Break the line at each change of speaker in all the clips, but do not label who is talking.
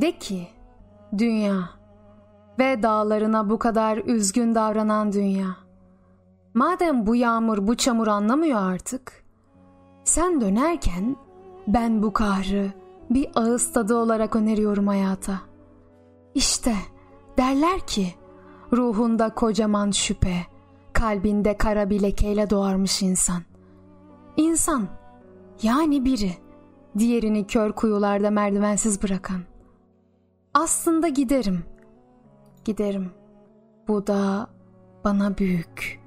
De ki, dünya ve dağlarına bu kadar üzgün davranan dünya. Madem bu yağmur bu çamur anlamıyor artık, sen dönerken ben bu kahrı bir ağız tadı olarak öneriyorum hayata. İşte derler ki ruhunda kocaman şüphe, kalbinde kara bir lekeyle doğarmış insan. İnsan yani biri diğerini kör kuyularda merdivensiz bırakan. Aslında giderim. Giderim. Bu da bana büyük.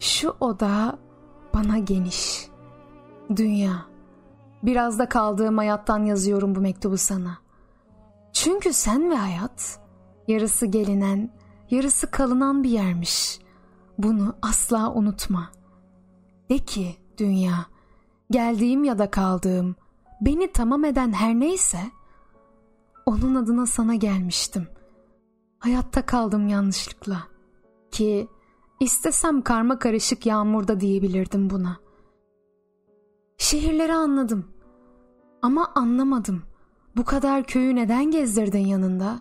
Şu oda bana geniş. Dünya. Biraz da kaldığım hayattan yazıyorum bu mektubu sana. Çünkü sen ve hayat yarısı gelinen, yarısı kalınan bir yermiş. Bunu asla unutma. De ki dünya, geldiğim ya da kaldığım, beni tamam eden her neyse, onun adına sana gelmiştim. Hayatta kaldım yanlışlıkla. Ki istesem karma karışık yağmurda diyebilirdim buna. Şehirleri anladım. Ama anlamadım. Bu kadar köyü neden gezdirdin yanında?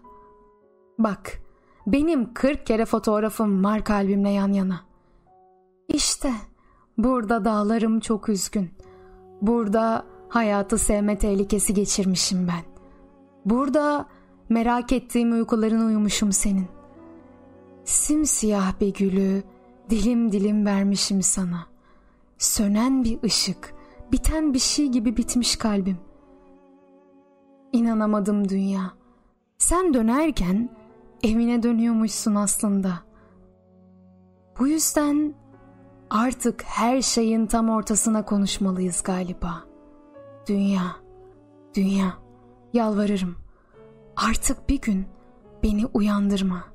Bak, benim kırk kere fotoğrafım var kalbimle yan yana. İşte burada dağlarım çok üzgün. Burada hayatı sevme tehlikesi geçirmişim ben. Burada merak ettiğim uykuların uyumuşum senin. Simsiyah bir gülü dilim dilim vermişim sana. Sönen bir ışık, biten bir şey gibi bitmiş kalbim. İnanamadım dünya. Sen dönerken evine dönüyormuşsun aslında. Bu yüzden artık her şeyin tam ortasına konuşmalıyız galiba. Dünya, dünya, yalvarırım. Artık bir gün beni uyandırma.''